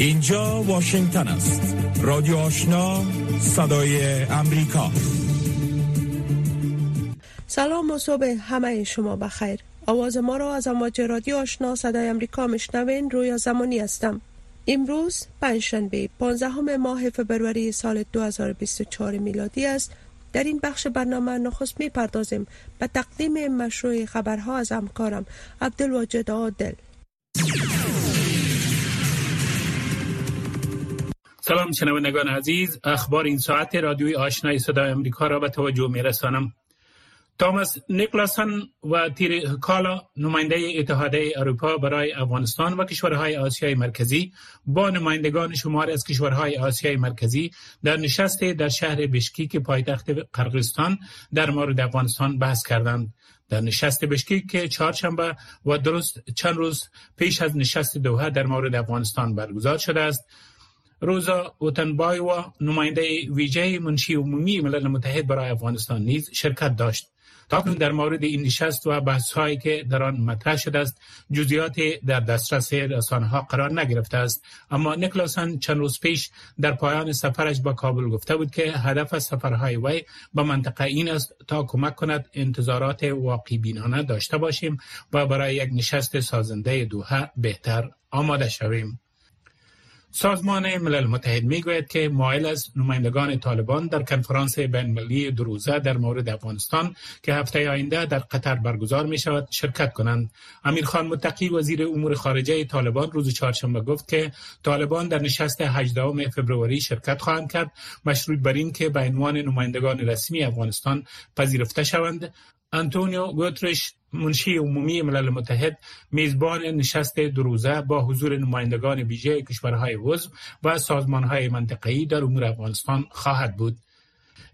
اینجا واشنگتن است. رادیو آشنا صدای امریکا. سلام و صبح همه شما بخیر. آواز ما را از امواج رادیو آشنا صدای امریکا مشنوین رویا زمانی هستم. امروز پنجشنبه 15 ماه فبروری سال 2024 میلادی است. در این بخش برنامه نخست می پردازیم به تقدیم مشروع خبرها از همکارم عبدالواجد عادل. سلام شنوندگان عزیز. اخبار این ساعت رادیوی آشنای صدای امریکا را به توجه می رسانم تامس نیکلاسن و تیر کالا نماینده اتحادیه اروپا برای افغانستان و کشورهای آسیای مرکزی با نمایندگان شمار از کشورهای آسیای مرکزی در نشست در شهر بشکیک پایتخت قرقستان در مورد افغانستان بحث کردند. در نشست بشکیک که چهارشنبه و درست چند روز پیش از نشست دوحه در مورد افغانستان برگزار شده است. روزا و نماینده ویژه منشی عمومی ملل متحد برای افغانستان نیز شرکت داشت. تاکنون در مورد این نشست و بحث هایی که در آن مطرح شده است جزئیات در دسترس رسانه ها قرار نگرفته است. اما نیکلاسن چند روز پیش در پایان سفرش به کابل گفته بود که هدف سفرهای وی به منطقه این است تا کمک کند انتظارات واقعی بینانه داشته باشیم و برای یک نشست سازنده دوحه بهتر آماده شویم. سازمان ملل متحد می گوید که مایل از نمایندگان طالبان در کنفرانس بین دروزه در مورد افغانستان که هفته آینده در قطر برگزار می شود شرکت کنند. امیر خان متقی وزیر امور خارجه طالبان روز چهارشنبه گفت که طالبان در نشست 18 فوریه شرکت خواهند کرد مشروط بر این که به عنوان نمایندگان رسمی افغانستان پذیرفته شوند انتونیو گوترش منشی عمومی ملل متحد میزبان نشست دروزه با حضور نمایندگان ویژه کشورهای عضو و سازمانهای منطقه‌ای در امور افغانستان خواهد بود.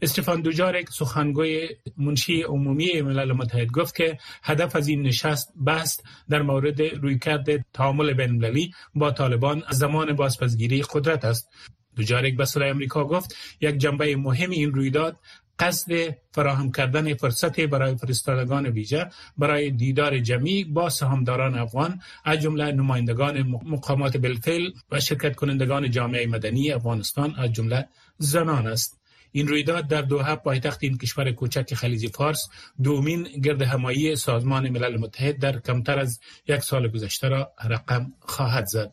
استفان دوجارک سخنگوی منشی عمومی ملل متحد گفت که هدف از این نشست بحث در مورد رویکرد تعامل بین با طالبان از زمان بازپسگیری قدرت است. دوجارک به صدای امریکا گفت یک جنبه مهم این رویداد قصد فراهم کردن فرصت برای فرستادگان ویژه برای دیدار جمعی با سهامداران افغان از جمله نمایندگان مقامات بالفعل و شرکت کنندگان جامعه مدنی افغانستان از جمله زنان است. این رویداد در دوحه پایتخت این کشور کوچک خلیج فارس دومین گرد همایی سازمان ملل متحد در کمتر از یک سال گذشته را رقم خواهد زد.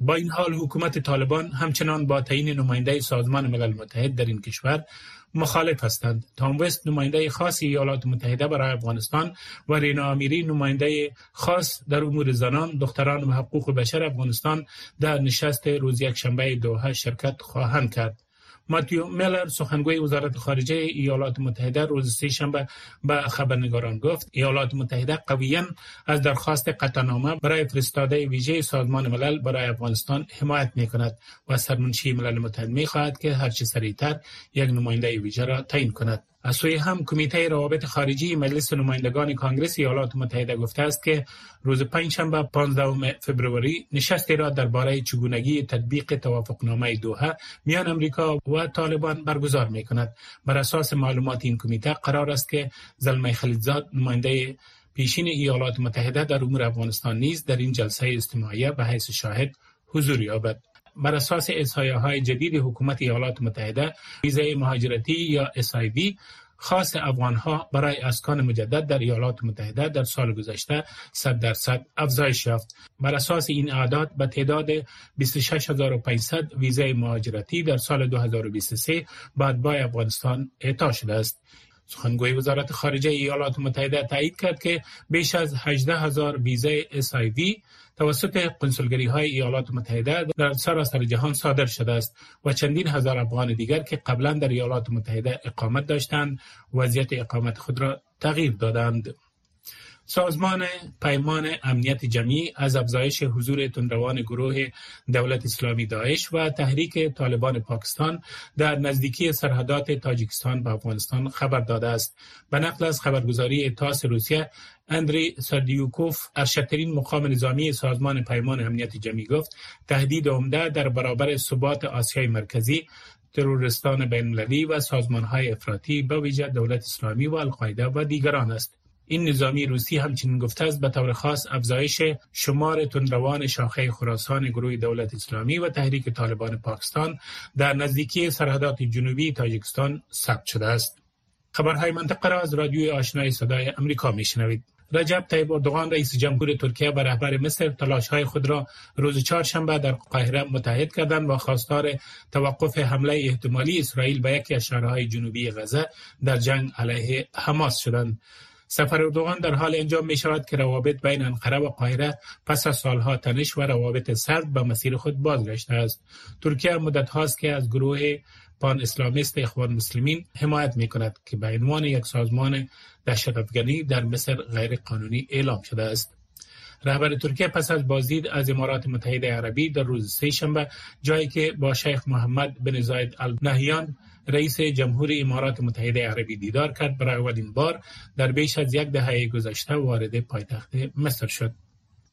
با این حال حکومت طالبان همچنان با تعیین نماینده سازمان ملل متحد در این کشور مخالف هستند. تام وست نماینده خاص ایالات متحده برای افغانستان و رینا امیری نماینده خاص در امور زنان، دختران و حقوق بشر افغانستان در نشست روز یکشنبه دوحه شرکت خواهند کرد. ماتیو میلر سخنگوی وزارت خارجه ایالات متحده روز سهشنبه به خبرنگاران گفت ایالات متحده قویا از درخواست قطعنامه برای فرستاده ویژه سازمان ملل برای افغانستان حمایت می کند و سرمنشی ملل متحد می خواهد که هرچه سریعتر یک نماینده ویژه را تعیین کند. از سوی هم کمیته روابط خارجی مجلس نمایندگان کانگرس ایالات متحده گفته است که روز پنجشنبه 15 فوریه نشستی را درباره چگونگی تطبیق توافقنامه دوحه میان امریکا و طالبان برگزار می کند بر اساس معلومات این کمیته قرار است که زلمه خلیلزاد نماینده پیشین ایالات متحده در امور افغانستان نیز در این جلسه استماعیه به حیث شاهد حضور یابد. بر اساس های جدید حکومت ایالات متحده ویزای مهاجرتی یا SIV خاص افغانها برای اسکان مجدد در ایالات متحده در سال گذشته 100 درصد افزایش یافت. بر اساس این اعداد به تعداد 26500 ویزای مهاجرتی در سال 2023 بعد با افغانستان اعطا شده است. سخنگوی وزارت خارجه ایالات متحده تایید کرد که بیش از 18 هزار ویزای SIV توسط کنسولگری های ایالات متحده در سراسر جهان صادر شده است و چندین هزار افغان دیگر که قبلا در ایالات متحده اقامت داشتند وضعیت اقامت خود را تغییر دادند. سازمان پیمان امنیت جمعی از افزایش حضور تندروان گروه دولت اسلامی داعش و تحریک طالبان پاکستان در نزدیکی سرحدات تاجیکستان به افغانستان خبر داده است. به نقل از خبرگزاری تاس روسیه اندری سردیوکوف ارشدترین مقام نظامی سازمان پیمان امنیت جمعی گفت تهدید عمده در برابر ثبات آسیای مرکزی ترورستان بینالمللی و سازمانهای افراطی به ویژه دولت اسلامی و القاعده و دیگران است. این نظامی روسی همچنین گفته است به طور خاص افزایش شمار تندروان شاخه خراسان گروه دولت اسلامی و تحریک طالبان پاکستان در نزدیکی سرحدات جنوبی تاجیکستان ثبت شده است. خبرهای منطقه را از رادیوی آشنای صدای امریکا میشنوید. رجب طیب اردوغان رئیس جمهور ترکیه به رهبر مصر تلاش های خود را روز چهارشنبه در قاهره متحد کردند و خواستار توقف حمله احتمالی اسرائیل به یکی از شهرهای جنوبی غزه در جنگ علیه حماس شدند. سفر اردوغان در حال انجام می شود که روابط بین انقره و قاهره پس از سالها تنش و روابط سرد به مسیر خود بازگشته است. ترکیه مدت هاست که از گروه پان اسلامیست اخوان مسلمین حمایت می کند که به عنوان یک سازمان دهشتافغانی در مصر غیر قانونی اعلام شده است. رهبر ترکیه پس از بازدید از امارات متحده عربی در روز سه شنبه جایی که با شیخ محمد بن زاید النهیان رئیس جمهور امارات متحده عربی دیدار کرد. برای اولین بار در بیش از یک دهه گذشته وارد پایتخت مصر شد.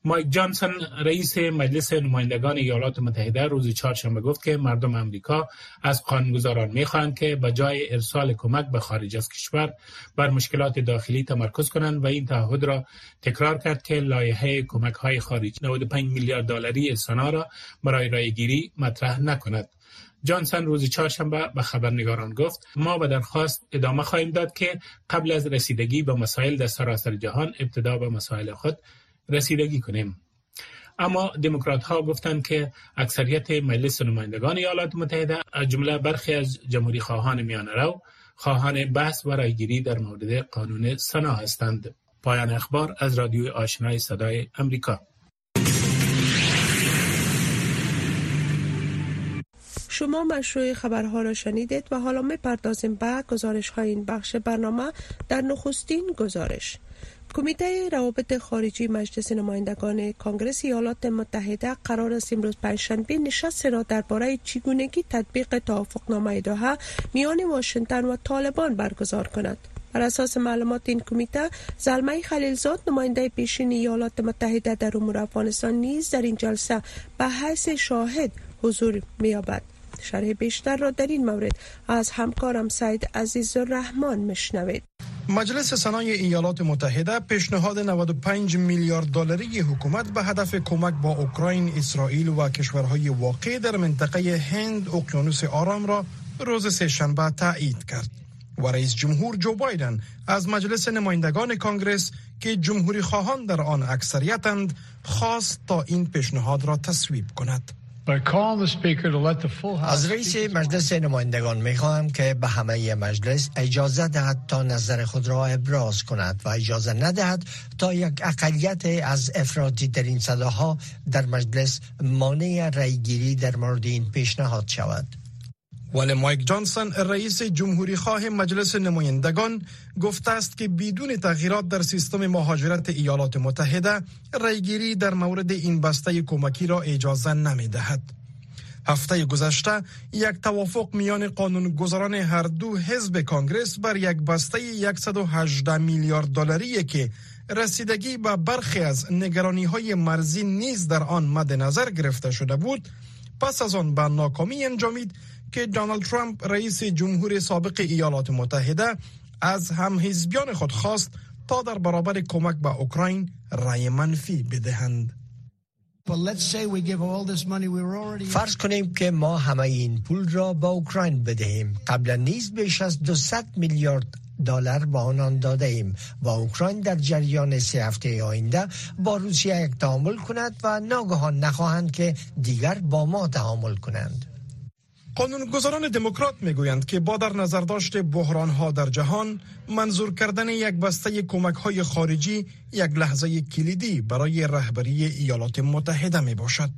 مایک جانسون رئیس مجلس نمایندگان ایالات متحده روز چهارشنبه گفت که مردم امریکا از قانونگذاران می‌خواهند که به جای ارسال کمک به خارج از کشور بر مشکلات داخلی تمرکز کنند و این تعهد را تکرار کرد که لایحه کمک های خارجی 95 میلیارد دلاری سنا را برای رایگیری مطرح نکند. جانسون روز چهارشنبه به خبرنگاران گفت ما به درخواست ادامه خواهیم داد که قبل از رسیدگی به مسائل در سراسر جهان ابتدا به مسائل خود رسیدگی کنیم. اما دموکرات ها گفتند که اکثریت مجلس نمایندگان ایالات متحده از جمله برخی از جمهوری خواهان میان رو خواهان بحث و رایگیری در مورد قانون سنا هستند. پایان اخبار از رادیو آشنای صدای امریکا شما مشروع خبرها را شنیدید و حالا می پردازیم به گزارش های این بخش برنامه در نخستین گزارش. کمیته روابط خارجی مجلس نمایندگان کانگرس ایالات متحده قرار است امروز پنجشنبه نشست را درباره چگونگی تطبیق توافقنامه دوحه میان واشنگتن و طالبان برگزار کند. بر اساس معلومات این کمیته زلمه خلیلزاد نماینده پیشین ایالات متحده در امور افغانستان نیز در این جلسه به حیث شاهد حضور مییابد. شرح بیشتر را در این مورد از همکارم سید عزیز الرحمن مشنوید مجلس سنای ایالات متحده پیشنهاد 95 میلیارد دلاری حکومت به هدف کمک با اوکراین، اسرائیل و کشورهای واقع در منطقه هند اقیانوس آرام را روز سهشنبه تایید کرد. و رئیس جمهور جو بایدن از مجلس نمایندگان کانگرس که جمهوری خواهان در آن اکثریتند خواست تا این پیشنهاد را تصویب کند. از رئیس مجلس نمایندگان می خواهم که به همه مجلس اجازه دهد تا نظر خود را ابراز کند و اجازه ندهد تا یک اقلیت از افراطی ترین صداها در مجلس مانع رأیگیری در مورد این پیشنهاد شود. ولی مایک جانسون رئیس جمهوری خواه مجلس نمایندگان گفته است که بدون تغییرات در سیستم مهاجرت ایالات متحده ریگیری در مورد این بسته کمکی را اجازه نمی دهد. هفته گذشته یک توافق میان قانونگذاران هر دو حزب کانگرس بر یک بسته 118 میلیارد دلاری که رسیدگی به برخی از نگرانی های مرزی نیز در آن مد نظر گرفته شده بود پس از آن به ناکامی انجامید که دونالد ترامپ رئیس جمهور سابق ایالات متحده از هم حزبیان خود خواست تا در برابر کمک به اوکراین رای منفی بدهند. فرض کنیم که ما همه این پول را به اوکراین بدهیم قبلا نیز بیش از 200 میلیارد دلار با آنان داده ایم و اوکراین در جریان سه هفته آینده با روسیه یک تعامل کند و ناگهان نخواهند که دیگر با ما تعامل کنند قانونگذاران دموکرات می‌گویند که با در نظر داشت بحران ها در جهان منظور کردن یک بسته کمک های خارجی یک لحظه کلیدی برای رهبری ایالات متحده می باشد.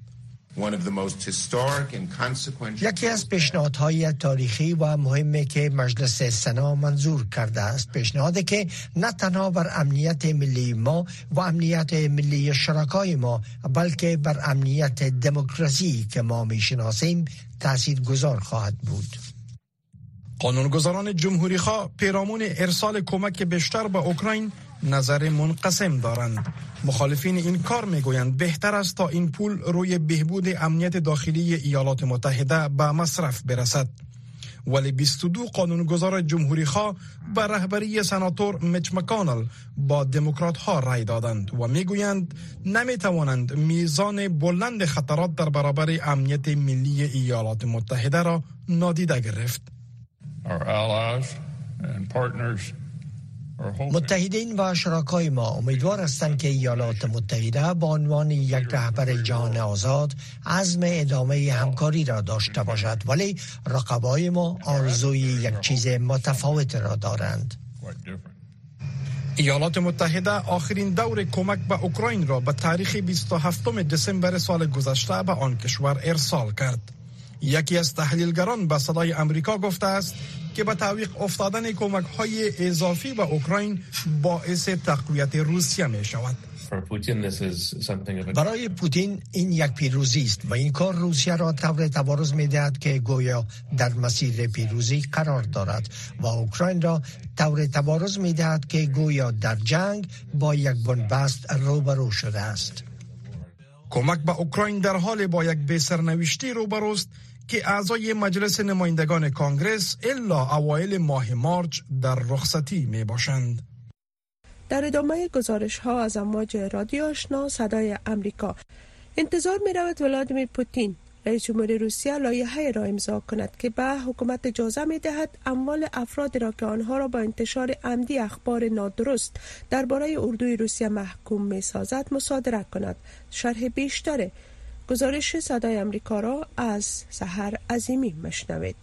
یکی از پیشنهادهای تاریخی و مهمی که مجلس سنا منظور کرده است. پیشنهادی که نه تنها بر امنیت ملی ما و امنیت ملی شرکای ما بلکه بر امنیت دموکراسی که ما می‌شناسیم تاثیر گذار خواهد بود. قانونگذاران جمهوری خواه پیرامون ارسال کمک بیشتر به اوکراین نظر منقسم دارند. مخالفین این کار می‌گویند بهتر است تا این پول روی بهبود امنیت داخلی ایالات متحده به مصرف برسد ولی 22 قانونگذار جمهوری خواه به رهبری سناتور میچ مکانل با دموکرات ها رای دادند و می‌گویند نمی توانند میزان بلند خطرات در برابر امنیت ملی ایالات متحده را نادیده گرفت. متحدین و شراکای ما امیدوار هستند که ایالات متحده با عنوان یک رهبر جهان آزاد عزم ادامه همکاری را داشته باشد. ولی رقبای ما آرزوی یک چیز متفاوت را دارند. ایالات متحده آخرین دور کمک به اوکراین را به تاریخ 27 دسامبر سال گذشته به آن کشور ارسال کرد. یکی از تحلیلگران به صدای امریکا گفته است که به تعویق افتادن کمک های اضافی به اوکراین باعث تقویت روسیه می شود. برای پوتین این یک پیروزی است و این کار روسیه را طور تبارز می دهد که گویا در مسیر پیروزی قرار دارد و اوکراین را طور تبارز می دهد که گویا در جنگ با یک بنبست روبرو شده است. کمک به اوکراین در حال با یک بسرنوشتی روبروست که اعضای مجلس نمایندگان کانگرس الا اوایل ماه مارچ در رخصتی می باشند. در ادامه گزارش ها از امواج رادیو آشنا صدای امریکا انتظار می رود ولادیمیر پوتین رئیس جمهور روسیه لایحه را امضا کند که به حکومت اجازه می دهد اموال افرادی را که آنها را با انتشار عمدی اخبار نادرست درباره اردوی روسیه محکوم می سازد مصادره کند. شرح بیشتر گزارش صدای امریکا را از سحر عظیمی مشنوید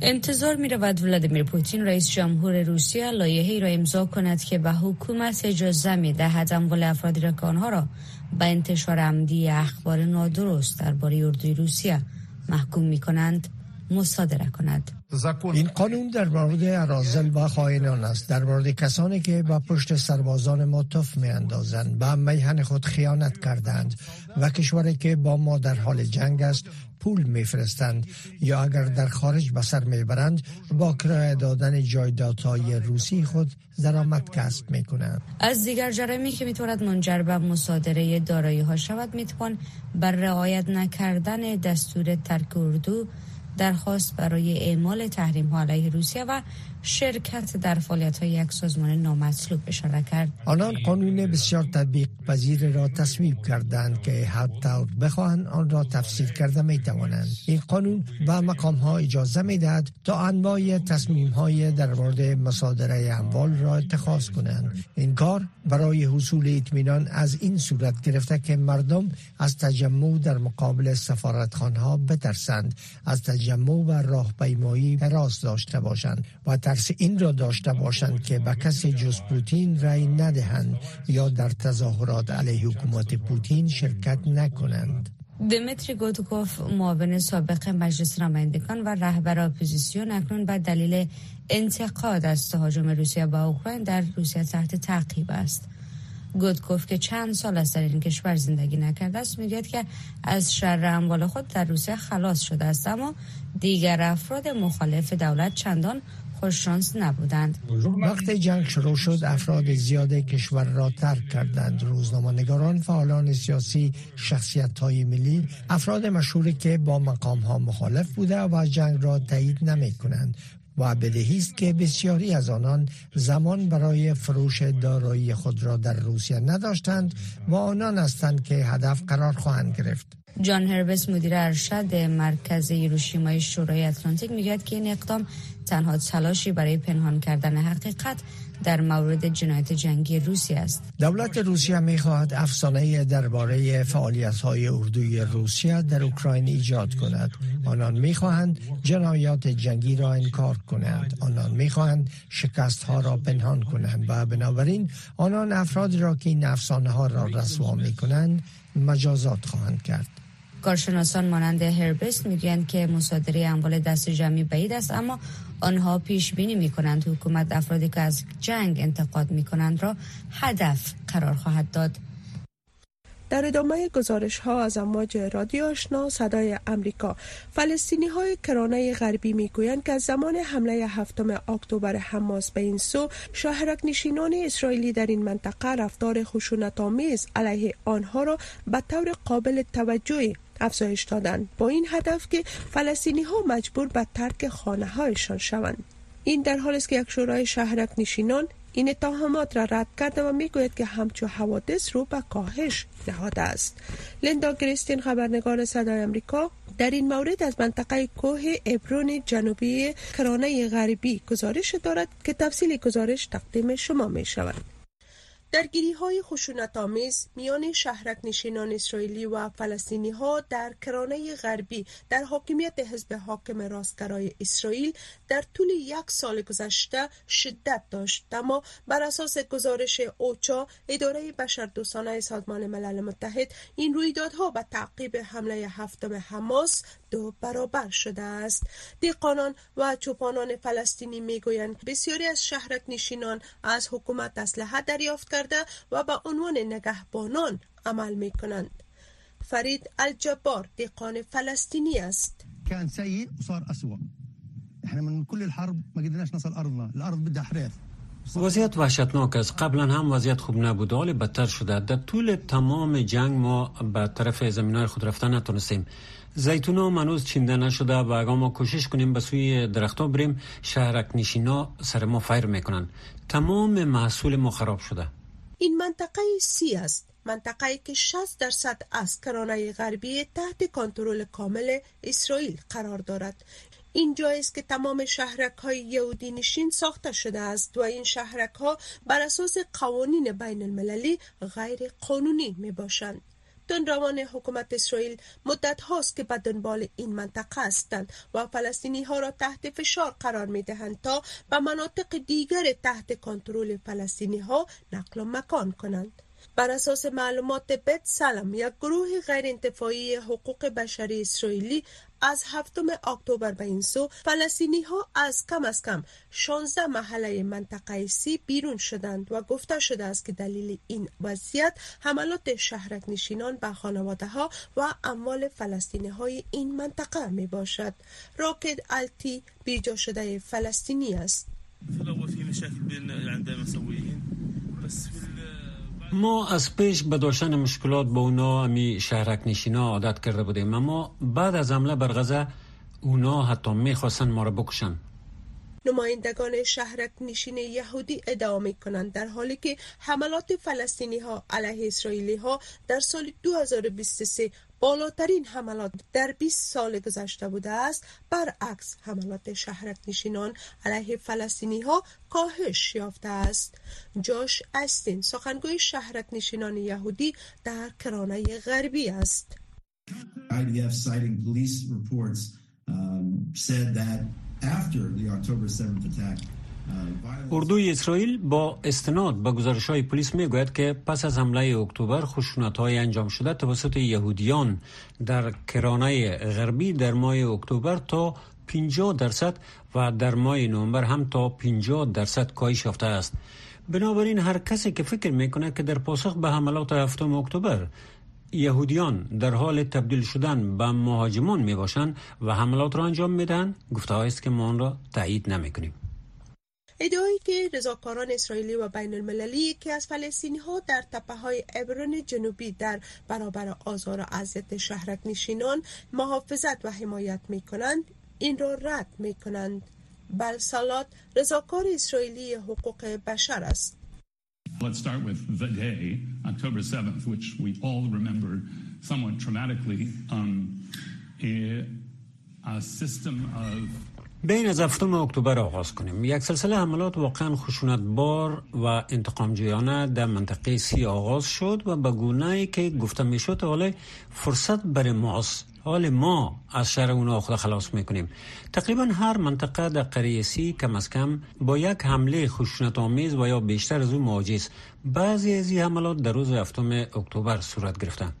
انتظار می رود ولادیمیر پوتین رئیس جمهور روسیه لایحه‌ای را امضا کند که به حکومت اجازه می دهد اموال افرادی را که آنها را به انتشار عمدی اخبار نادرست درباره اردوی روسیه محکوم می کنند مصادره کند. این قانون در مورد ارازل و خائنان است. در مورد کسانی که با پشت سربازان ما تف می اندازند به میهن خود خیانت کردند. و کشوری که با ما در حال جنگ است پول میفرستند. یا اگر در خارج به سر می‌برند با کرایه دادن جایدادهای روسی خود درآمد کسب می کنند. از دیگر جرمی که می‌تواند منجر به مصادره دارایی ها شود می‌توان بر رعایت نکردن دستور ترک اردو درخواست برای اعمال تحریم ها علیه روسیه و شرکت در فعالیت های یک سازمان نامطلوب اشاره کرد. آنان قانون بسیار تطبیق پذیر را تصویب کردند که حتی بخواهند آن را تفسیر کرده می توانند این قانون به مقام ها اجازه می دهد تا انواع تصمیم های در مورد مصادره اموال را اتخاذ کنند. این کار برای حصول اطمینان از این صورت گرفته که مردم از تجمع در مقابل سفارتخانه ها بترسند از تجمع و راهپیمایی هراس داشته باشند و ترس این را داشته باشند که به کسی جز پوتین رای ندهند یا در تظاهرات علیه حکومت پوتین شرکت نکنند. دمتری گودکوف معاون سابق مجلس نمایندگان و رهبر اپوزیسیون اکنون به دلیل انتقاد از تهاجم روسیه به اوکراین در روسیه تحت تعقیب است. گودکوف که چند سال است در این کشور زندگی نکرده است می‌گوید که از شر اموال خود در روسیه خلاص شده است اما دیگر افراد مخالف دولت چندان خوششانس نبودند. وقتی جنگ شروع شد افراد زیاد کشور را ترک کردند. روزنامه‌نگاران فعالان سیاسی شخصیت های ملی افراد مشهوری که با مقام ها مخالف بوده و جنگ را تایید نمی کنند و بدهی است که بسیاری از آنان زمان برای فروش دارایی خود را در روسیه نداشتند و آنان هستند که هدف قرار خواهند گرفت. جان هربس مدیر ارشد مرکز هیروشیمای شورای اتلانتیک می‌گوید که این اقدام تنها تلاشی برای پنهان کردن حقیقت در مورد جنایت جنگی روسیه است. دولت روسیه می خواهد افسانه درباره فعالیت های اردوی روسیه در اوکراین ایجاد کند. آنان می خواهند جنایات جنگی را انکار کنند. آنان می خواهند شکست ها را پنهان کنند و بنابراین آنان افراد را که این افسانه ها را رسوا می کنند مجازات خواهند کرد. کارشناسان مانند هربست می‌گویند که مصادره اموال دست جمعی بعید است اما آنها پیش بینی می کنند حکومت افرادی که از جنگ انتقاد می کنند را هدف قرار خواهد داد. در ادامه گزارش ها از امواج رادیو آشنا صدای امریکا فلسطینی های کرانه غربی می گویند که از زمان حمله هفتم اکتبر حماس به این سو شاهرک نشینان اسرائیلی در این منطقه رفتار خشونت آمیز علیه آنها را به طور قابل توجهی افزایش دادند با این هدف که فلسطینی ها مجبور به ترک خانه هایشان شوند. این در حالی است که یک شورای شهرک نشینان این اتهامات را رد کرده و می‌گوید که همچو حوادث رو به کاهش نهاده است. لندا گریستین خبرنگار صدای امریکا در این مورد از منطقه کوه ابرون جنوبی کرانه غربی گزارش دارد که تفصیل گزارش تقدیم شما می شود درگیری های خشونت آمیز میان شهرک نشینان اسرائیلی و فلسطینی ها در کرانه غربی در حاکمیت حزب حاکم راستگرای اسرائیل در طول یک سال گذشته شدت داشت. اما بر اساس گزارش اوچا اداره بشردوستانه سازمان ملل متحد این رویدادها به تعقیب حمله هفتم حماس دو برابر شده است. دیقانان و چوپانان فلسطینی می‌گویند بسیاری از شهرک نشینان از حکومت اسلحه دریافت کرده و به عنوان نگهبانان عمل می کنند فرید الجبار دیقان فلسطینی است. كان سيء وصار أسوأ. احنا من كل الحرب ما قدرناش نصل ارضنا الارض بدها حريث وضعیت وحشتناک است. قبلا هم وضعیت خوب نبود حال بدتر شده. در طول تمام جنگ ما به طرف زمین های خود رفتن نتونستیم. زیتون ها منوز چینده نشده و اگر ما کوشش کنیم به سوی درخت ها بریم شهرک نشینا سر ما فیر می‌کنن. تمام محصول ما خراب شده. این منطقه سی است. منطقه که 60 درصد از کرانه غربی تحت کنترل کامل اسرائیل قرار دارد. این جایی است که تمام شهرک های یهودی نشین ساخته شده است و این شهرک ها بر اساس قوانین بین المللی غیر قانونی می باشند روان حکومت اسرائیل مدت هاست که به دنبال این منطقه هستند و فلسطینی ها را تحت فشار قرار می دهند تا به مناطق دیگر تحت کنترل فلسطینی ها نقل و مکان کنند. بر اساس معلومات بت سلم یک گروه غیر انتفاعی حقوق بشری اسرائیلی از هفتم اکتبر به این سو فلسطینی ها از کم از کم 16 محله منطقه سی بیرون شدند و گفته شده است که دلیل این وضعیت حملات شهرک نشینان به خانواده ها و اموال فلسطینی های این منطقه می باشد راکد التی بیجا شده فلسطینی است. ما از پیش به داشتن مشکلات با اونا امی شهرک نشینا عادت کرده بودیم. اما بعد از حمله بر غزه اونا حتی می‌خواستن ما را بکشن. نمایندگان شهرک نشین یهودی ادعا می کنند در حالی که حملات فلسطینی ها علیه اسرائیلی ها در سال 2023 بالاترین حملات در 20 سال گذشته بوده است. برعکس حملات شهرک نشینان علیه فلسطینی ها کاهش یافته است. جاش استین سخنگوی شهرک نشینان یهودی در کرانه غربی است. IDF citing police reports um, said that after the October 7th attack اردوی اسرائیل با استناد به گزارش های پلیس می گوید که پس از حمله اکتبر خشونت های انجام شده توسط یهودیان در کرانه غربی در ماه اکتبر تا 50 درصد و در ماه نوامبر هم تا 50 درصد کاهش یافته است بنابراین هر کسی که فکر می‌کنه که در پاسخ به حملات هفتم اکتبر یهودیان در حال تبدیل شدن به مهاجمان می باشند و حملات را انجام میدن گفته است که ما آن را تایید نمی کنیم. ادعایی که رضاکاران اسرائیلی و بین المللی که از فلسطینی ها در تپه های ابرون جنوبی در برابر آزار و اذیت شهرک نشینان محافظت و حمایت می کنند این را رد می کنند بل سالات رضاکار اسرائیلی حقوق بشر است Let's start with the day, October 7th, which we all remember somewhat traumatically. Um, a, a system of بین از هفتم اکتبر آغاز کنیم. یک سلسله حملات واقعا خشونت بار و انتقام جویانه در منطقه سی آغاز شد و به گونه که گفته می‌شد حالا فرصت برای ماست. حال ما از شر اونا خود خلاص می‌کنیم. تقریبا هر منطقه در قریه سی کم از کم با یک حمله خشونت آمیز و یا بیشتر از اون مواجه بعضی از این حملات در روز هفتم اکتبر صورت گرفتند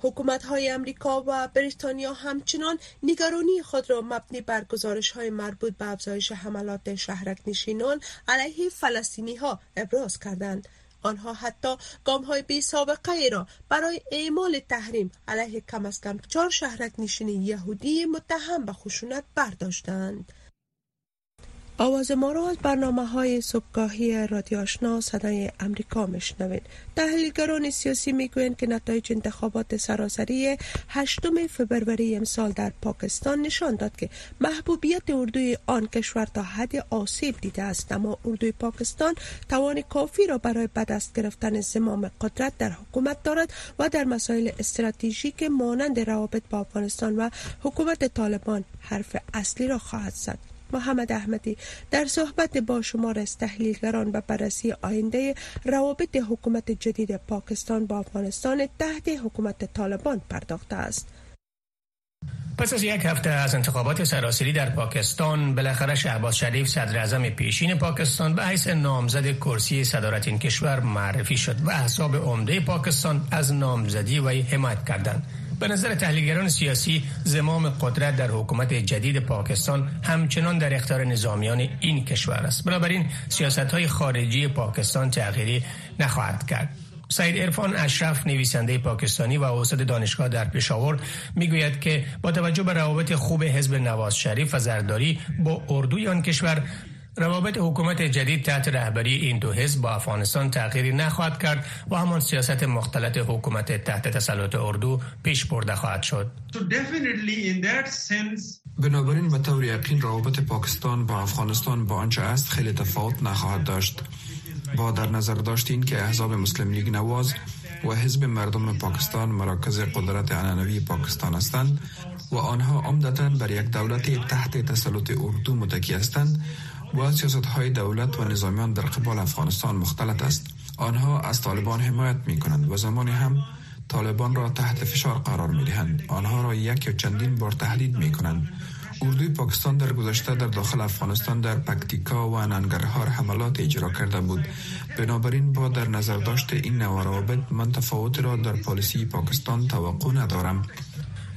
حکومت های امریکا و بریتانیا همچنان نگرانی خود را مبنی بر گزارش های مربوط به افزایش حملات شهرک نشینان علیه فلسطینی ها ابراز کردند. آنها حتی گام های بی سابقه را برای اعمال تحریم علیه کم از کم چهار شهرک نشین یهودی متهم به خشونت برداشتند. آواز ما را از برنامه های صبحگاهی رادیو آشنا صدای امریکا میشنوید. تحلیلگران سیاسی می‌گویند که نتایج انتخابات سراسری هشتم فبروری امسال در پاکستان نشان داد که محبوبیت اردوی آن کشور تا حد آسیب دیده است. اما اردوی پاکستان توان کافی را برای بدست گرفتن زمام قدرت در حکومت دارد و در مسائل استراتژیک مانند روابط با افغانستان و حکومت طالبان حرف اصلی را خواهد زد. محمد احمدی در صحبت با شمار از تحلیلگران و بررسی آینده روابط حکومت جدید پاکستان با افغانستان تحت حکومت طالبان پرداخته است. پس از یک هفته از انتخابات سراسری در پاکستان بالاخره شهباز شریف صدر اعظم پیشین پاکستان به حیث نامزد کرسی صدارت این کشور معرفی شد و احزاب عمده پاکستان از نامزدی وی حمایت کردند به نظر تحلیلگران سیاسی زمام قدرت در حکومت جدید پاکستان همچنان در اختیار نظامیان این کشور است. بنابراین سیاست های خارجی پاکستان تغییری نخواهد کرد. سعید ارفان اشرف نویسنده پاکستانی و استاد دانشگاه در پشاور می‌گوید که با توجه به روابط خوب حزب نواز شریف و زرداری با اردوی آن کشور روابط حکومت جدید تحت رهبری این دو حزب با افغانستان تغییری نخواهد کرد و همان سیاست مختلط حکومت تحت تسلط اردو پیش برده خواهد شد. بنابراین به طور یقین روابط پاکستان با افغانستان با آنچه است خیلی تفاوت نخواهد داشت. با در نظر داشت این که احزاب مسلم لیگ نواز و حزب مردم پاکستان مراکز قدرت عنعنوی پاکستان هستند و آنها عمدتا بر یک دولت تحت تسلط اردو متکی هستند و سیاست های دولت و نظامیان در قبال افغانستان مختلط است. آنها از طالبان حمایت می کنند و زمانی هم طالبان را تحت فشار قرار می دهند آنها را یک یا چندین بار تهدید می کنند اردوی پاکستان در گذشته در داخل افغانستان در پکتیکا و ننگرهار حملات اجرا کرده بود. بنابراین با در نظر داشت این نوع روابط من تفاوت را در پالیسی پاکستان توقع ندارم.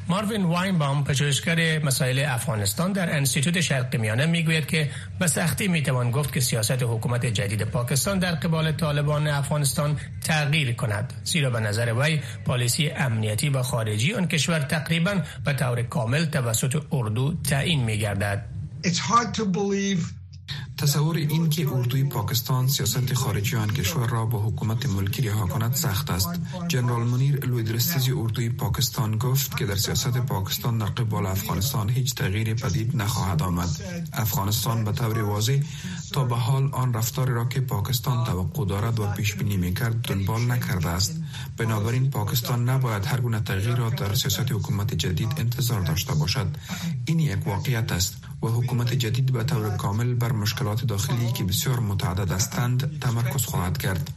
ماروین واینبام پژوهشگر مسائل افغانستان در انستیتوت شرق میانه می‌گوید که به سختی می‌توان گفت که سیاست حکومت جدید پاکستان در قبال طالبان افغانستان تغییر کند. زیرا به نظر وی پالیسی امنیتی و خارجی آن کشور تقریبا به طور کامل توسط اردو تعیین میگردد. تصور این که اردوی پاکستان سیاست خارجی آن کشور را با حکومت ملکی رها کند سخت است. جنرال منیر لویدرستیزی اردوی پاکستان گفت که در سیاست پاکستان در قبال افغانستان هیچ تغییر پدید نخواهد آمد. افغانستان به طور واضح تا به حال آن رفتاری را که پاکستان توقع دارد و پیش بینی می‌کرد دنبال نکرده است. بنابراین پاکستان نباید هر گونه تغییر را در سیاست حکومت جدید انتظار داشته باشد. این یک واقعیت است. و حکومت جدید به طور کامل بر مشکلات داخلی که بسیار متعدد هستند تمرکز خواهد کرد.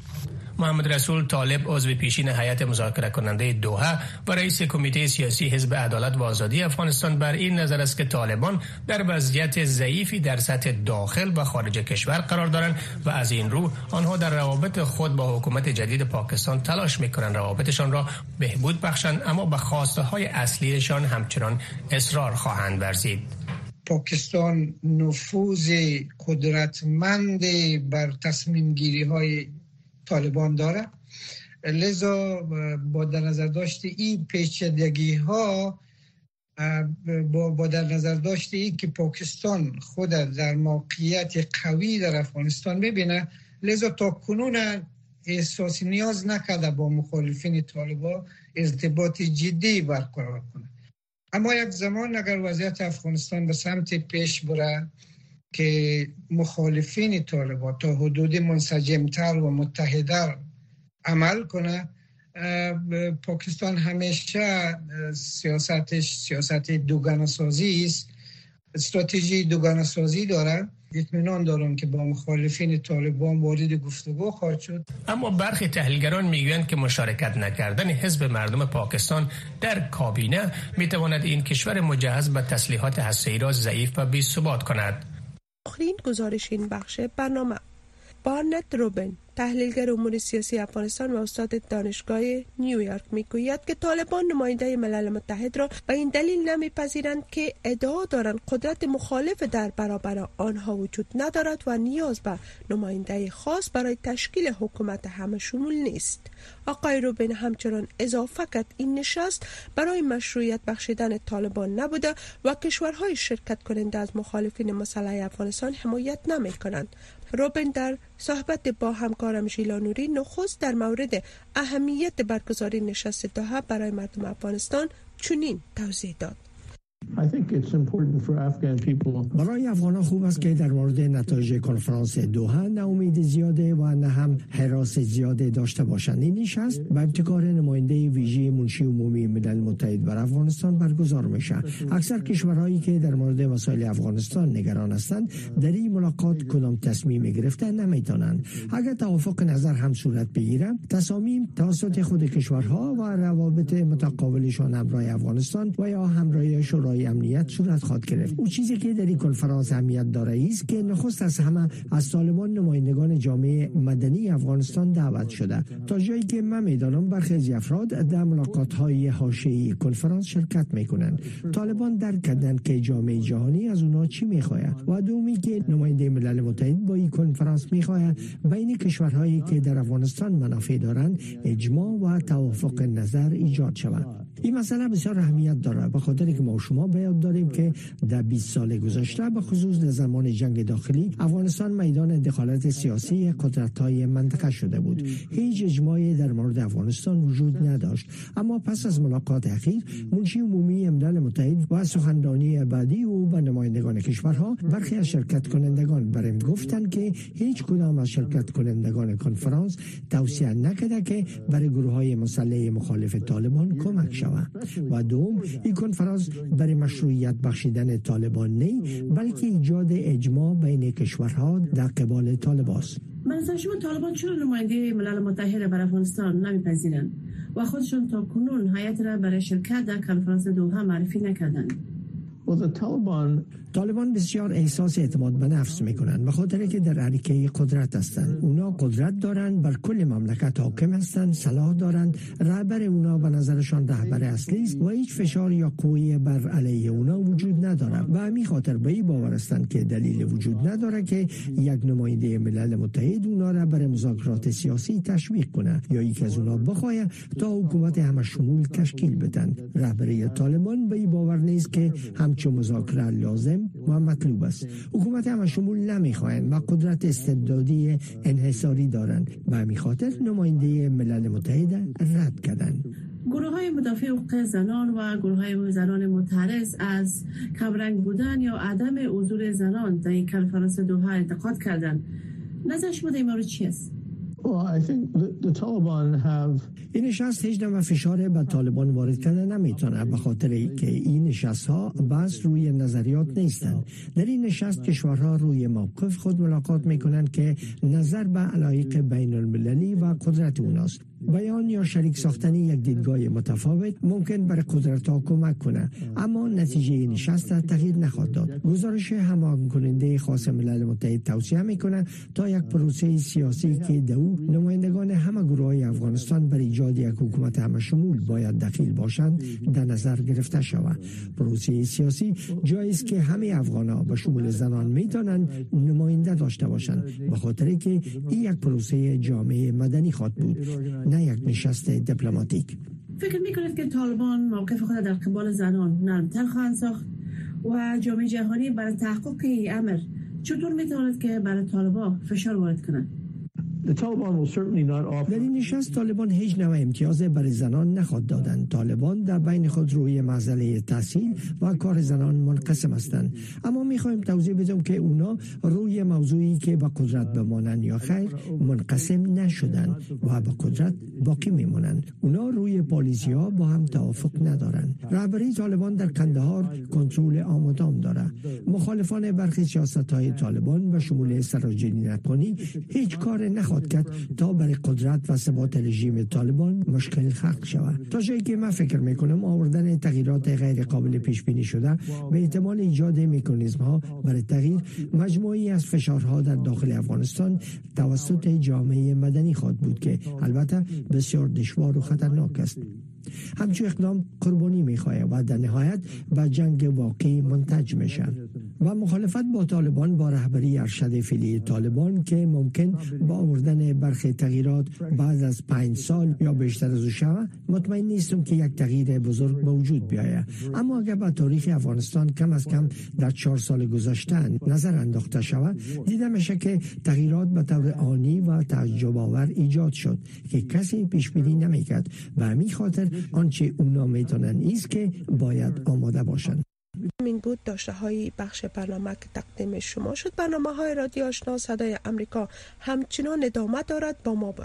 محمد رسول طالب عضو پیشین هیئت مذاکره کننده دوحه و رئیس کمیته سیاسی حزب عدالت و آزادی افغانستان بر این نظر است که طالبان در وضعیت ضعیفی در سطح داخل و خارج کشور قرار دارند و از این رو آنها در روابط خود با حکومت جدید پاکستان تلاش می‌کنند روابطشان را بهبود بخشند اما به خواسته های اصلیشان همچنان اصرار خواهند ورزید. پاکستان نفوذ قدرتمند بر تصمیم گیری های طالبان داره. لذا با در نظر داشت این پیچیدگی ها با, در نظر داشت این که پاکستان خود در موقعیت قوی در افغانستان ببینه لذا تا کنون احساسی نیاز نکرده با مخالفین طالبان ارتباط جدی برقرار کنه. اما یک زمان اگر وضعیت افغانستان به سمت پیش بره که مخالفین طالبان تا حدود منسجمتر و متحدر عمل کنه پاکستان همیشه سیاستش سیاست دوگانه سازی است. استراتژی دوگانه سازی داره. اطمینان دارم که با مخالفین طالبان وارد گفتگو خواهد شد. اما برخی تحلیلگران می‌گویند که مشارکت نکردن حزب مردم پاکستان در کابینه می‌تواند این کشور مجهز به تسلیحات هسته‌ای را ضعیف و ثبات کند. آخرین گزارش این بخش برنامه. بارنت روبن تحلیلگر امور سیاسی افغانستان و استاد دانشگاه نیویورک می‌گوید که طالبان نماینده ملل متحد را به این دلیل نمیپذیرند که ادعا دارند قدرت مخالف در برابر آنها وجود ندارد و نیاز به نماینده خاص برای تشکیل حکومت همه شمول نیست. آقای روبین همچنان اضافه کرد این نشست برای مشروعیت بخشیدن طالبان نبوده و کشورهای شرکت کننده از مخالفین مسلح افغانستان حمایت نمی کنند روبن در صحبت با همکارم ژیلانوری نخست در مورد اهمیت برگزاری نشست دوحه برای مردم افغانستان چنین توضیح داد. برای افغان خوب است که در مورد نتایج کنفرانس دوحه نه امید زیاده و نه هم حراس زیاده داشته باشند. این نشست به ابتکار نماینده ویژه منشی عمومی ملل متحد بر افغانستان برگزار میشه اکثر کشورهایی که در مورد مسائل افغانستان نگران هستند در این ملاقات کدام تصمیم گرفته نمی‌تونند. اگر توافق نظر هم صورت بگیره تصامیم توسط خود کشورها و روابط متقابلشان همراه افغانستان و یا همراه شورای امنیت صورت خواهد گرفت. او چیزی که در این کنفرانس اهمیت داره است که نخست از همه از طالبان نمایندگان جامعه مدنی افغانستان دعوت شده. تا جایی که من می‌دانم برخی افراد در ملاقات های حاشیه کنفرانس شرکت می‌کنند. طالبان درک کردند که جامعه جهانی از اونا چی می‌خواهد و دومی که نماینده ملل متحد با این کنفرانس می‌خواهد بین کشورهایی که در افغانستان منافع دارند اجماع و توافق نظر ایجاد شود. این مسئله بسیار اهمیت داره. به خاطر که ما شما باید داریم که در 20 سال گذشته به خصوص در زمان جنگ داخلی افغانستان میدان دخالت سیاسی قدرت های منطقه شده بود. هیچ اجماعی در مورد افغانستان وجود نداشت. اما پس از ملاقات اخیر منشی عمومی ملل متحد و سخنرانی بعدی او به نمایندگان کشورها برخی از شرکت کنندگان برم گفتند که هیچ کدام از شرکت کنندگان کنفرانس توصیه نکرده که برای گروه های مسلح مخالف طالبان کمک شود و دوم این کنفرانس برای مشروعیت بخشیدن طالبان نه بلکه ایجاد اجماع بین کشورها در قبال طالبان است منظر شما طالبان چرا نماینده ملل متحد بر افغانستان نمیپذیرند؟ و خودشون تا کنون هیئت را برای شرکت در کنفرانس دوحه معرفی نکردند. طالبان بسیار احساس اعتماد به نفس می‌کنند به خاطر که در عریکه قدرت هستند. اونا قدرت دارند بر کل مملکت حاکم هستند صلاح دارند. رهبر اونا به نظرشان رهبر اصلی است. و هیچ فشار یا قوی بر علیه اونا وجود نداره و همین خاطر به این باور هستند که دلیل وجود نداره که یک نماینده ملل متحد اونا را بر مذاکرات سیاسی تشویق کنه یا یک از اونا بخواه تا حکومت همه شمول تشکیل بدن رهبری طالبان به این باور نیست که همچون مذاکره لازم و مطلوب است. حکومت همه شمول نمی‌خواهند و قدرت استبدادی انحصاری دارند و همین نماینده ملل متحد رد کردند. گروه های مدافع حقوق زنان و گروه های زنان متعرض از کمرنگ بودن یا عدم حضور زنان در این کنفرانس دوحه انتقاد کردند. نظر شما در چی است؟ این نشست هیچ و فشار به طالبان وارد کرده نمی‌تونه به خاطر که این نشست ها بس روی نظریات نیستند. در این نشست کشورها روی موقف خود ملاقات می‌کنند که نظر به علایق بین المللی و قدرت اوناست. بیان یا شریک ساختن یک دیدگاه متفاوت ممکن بر قدرت ها کمک کنه. اما نتیجه نشست تغییر نخواهد داد. گزارش همان کننده خاص ملل متحد توصیه می‌کنه تا یک پروسه سیاسی که دو نمایندگان همه گروه های افغانستان بر ایجاد یک حکومت همه شمول باید دخیل باشند در نظر گرفته شود. پروسه سیاسی جایی است که همه افغان ها به شمول زنان می‌تونند نماینده داشته باشند به خاطر که این یک پروسه جامعه مدنی خواهد بود. نه یک نشست دیپلماتیک. فکر می‌کنید که طالبان موقف خود در قبال زنان نرمتر خواهند ساخت و جامعه جهانی برای تحقق این امر چطور می‌تواند که برای طالبان فشار وارد کنند در این نشست طالبان هیچ نوع امتیاز برای زنان نخواد دادند. طالبان در بین خود روی مسئله تحصیل و کار زنان منقسم هستند. اما می‌خوایم توضیح بدم که اونا روی موضوعی که به قدرت بمانند یا خیر منقسم نشدند و به قدرت باقی میمانند. اونا روی پالیسی ها با هم توافق ندارند. رهبری طالبان در کندهار کنترل آمدام داره مخالفان برخی سیاست های طالبان به شمول سراجنی نکنی هیچ کار نخواهد انتقاد کرد تا برای قدرت و ثبات رژیم طالبان مشکل خلق شود. تا جایی که من فکر می‌کنم آوردن تغییرات غیر قابل پیش بینی شده به احتمال ایجاد مکانیزم ها برای تغییر مجموعی از فشارها در داخل افغانستان توسط جامعه مدنی خواهد بود که البته بسیار دشوار و خطرناک است. همچون اقدام قربانی می‌خواهد و در نهایت به جنگ واقعی منتج میشه. و مخالفت با طالبان با رهبری ارشد فعلی طالبان که ممکن با آوردن برخی تغییرات بعد از پنج سال یا بیشتر از شود مطمئن نیستم که یک تغییر بزرگ به وجود بیاید. اما اگر به تاریخ افغانستان کم از کم در چهار سال گذشته نظر انداخته شود دیده میشه که تغییرات به طور آنی و تعجب آور ایجاد شد که کسی پیش بینی نمی‌کرد. و همین خاطر آنچه اونا می‌تونن ایست که باید آماده باشند. این بود داشته های بخش برنامه که تقدیم شما شد. برنامه های رادیو آشنا صدای امریکا همچنان ادامه دارد. با ما باشد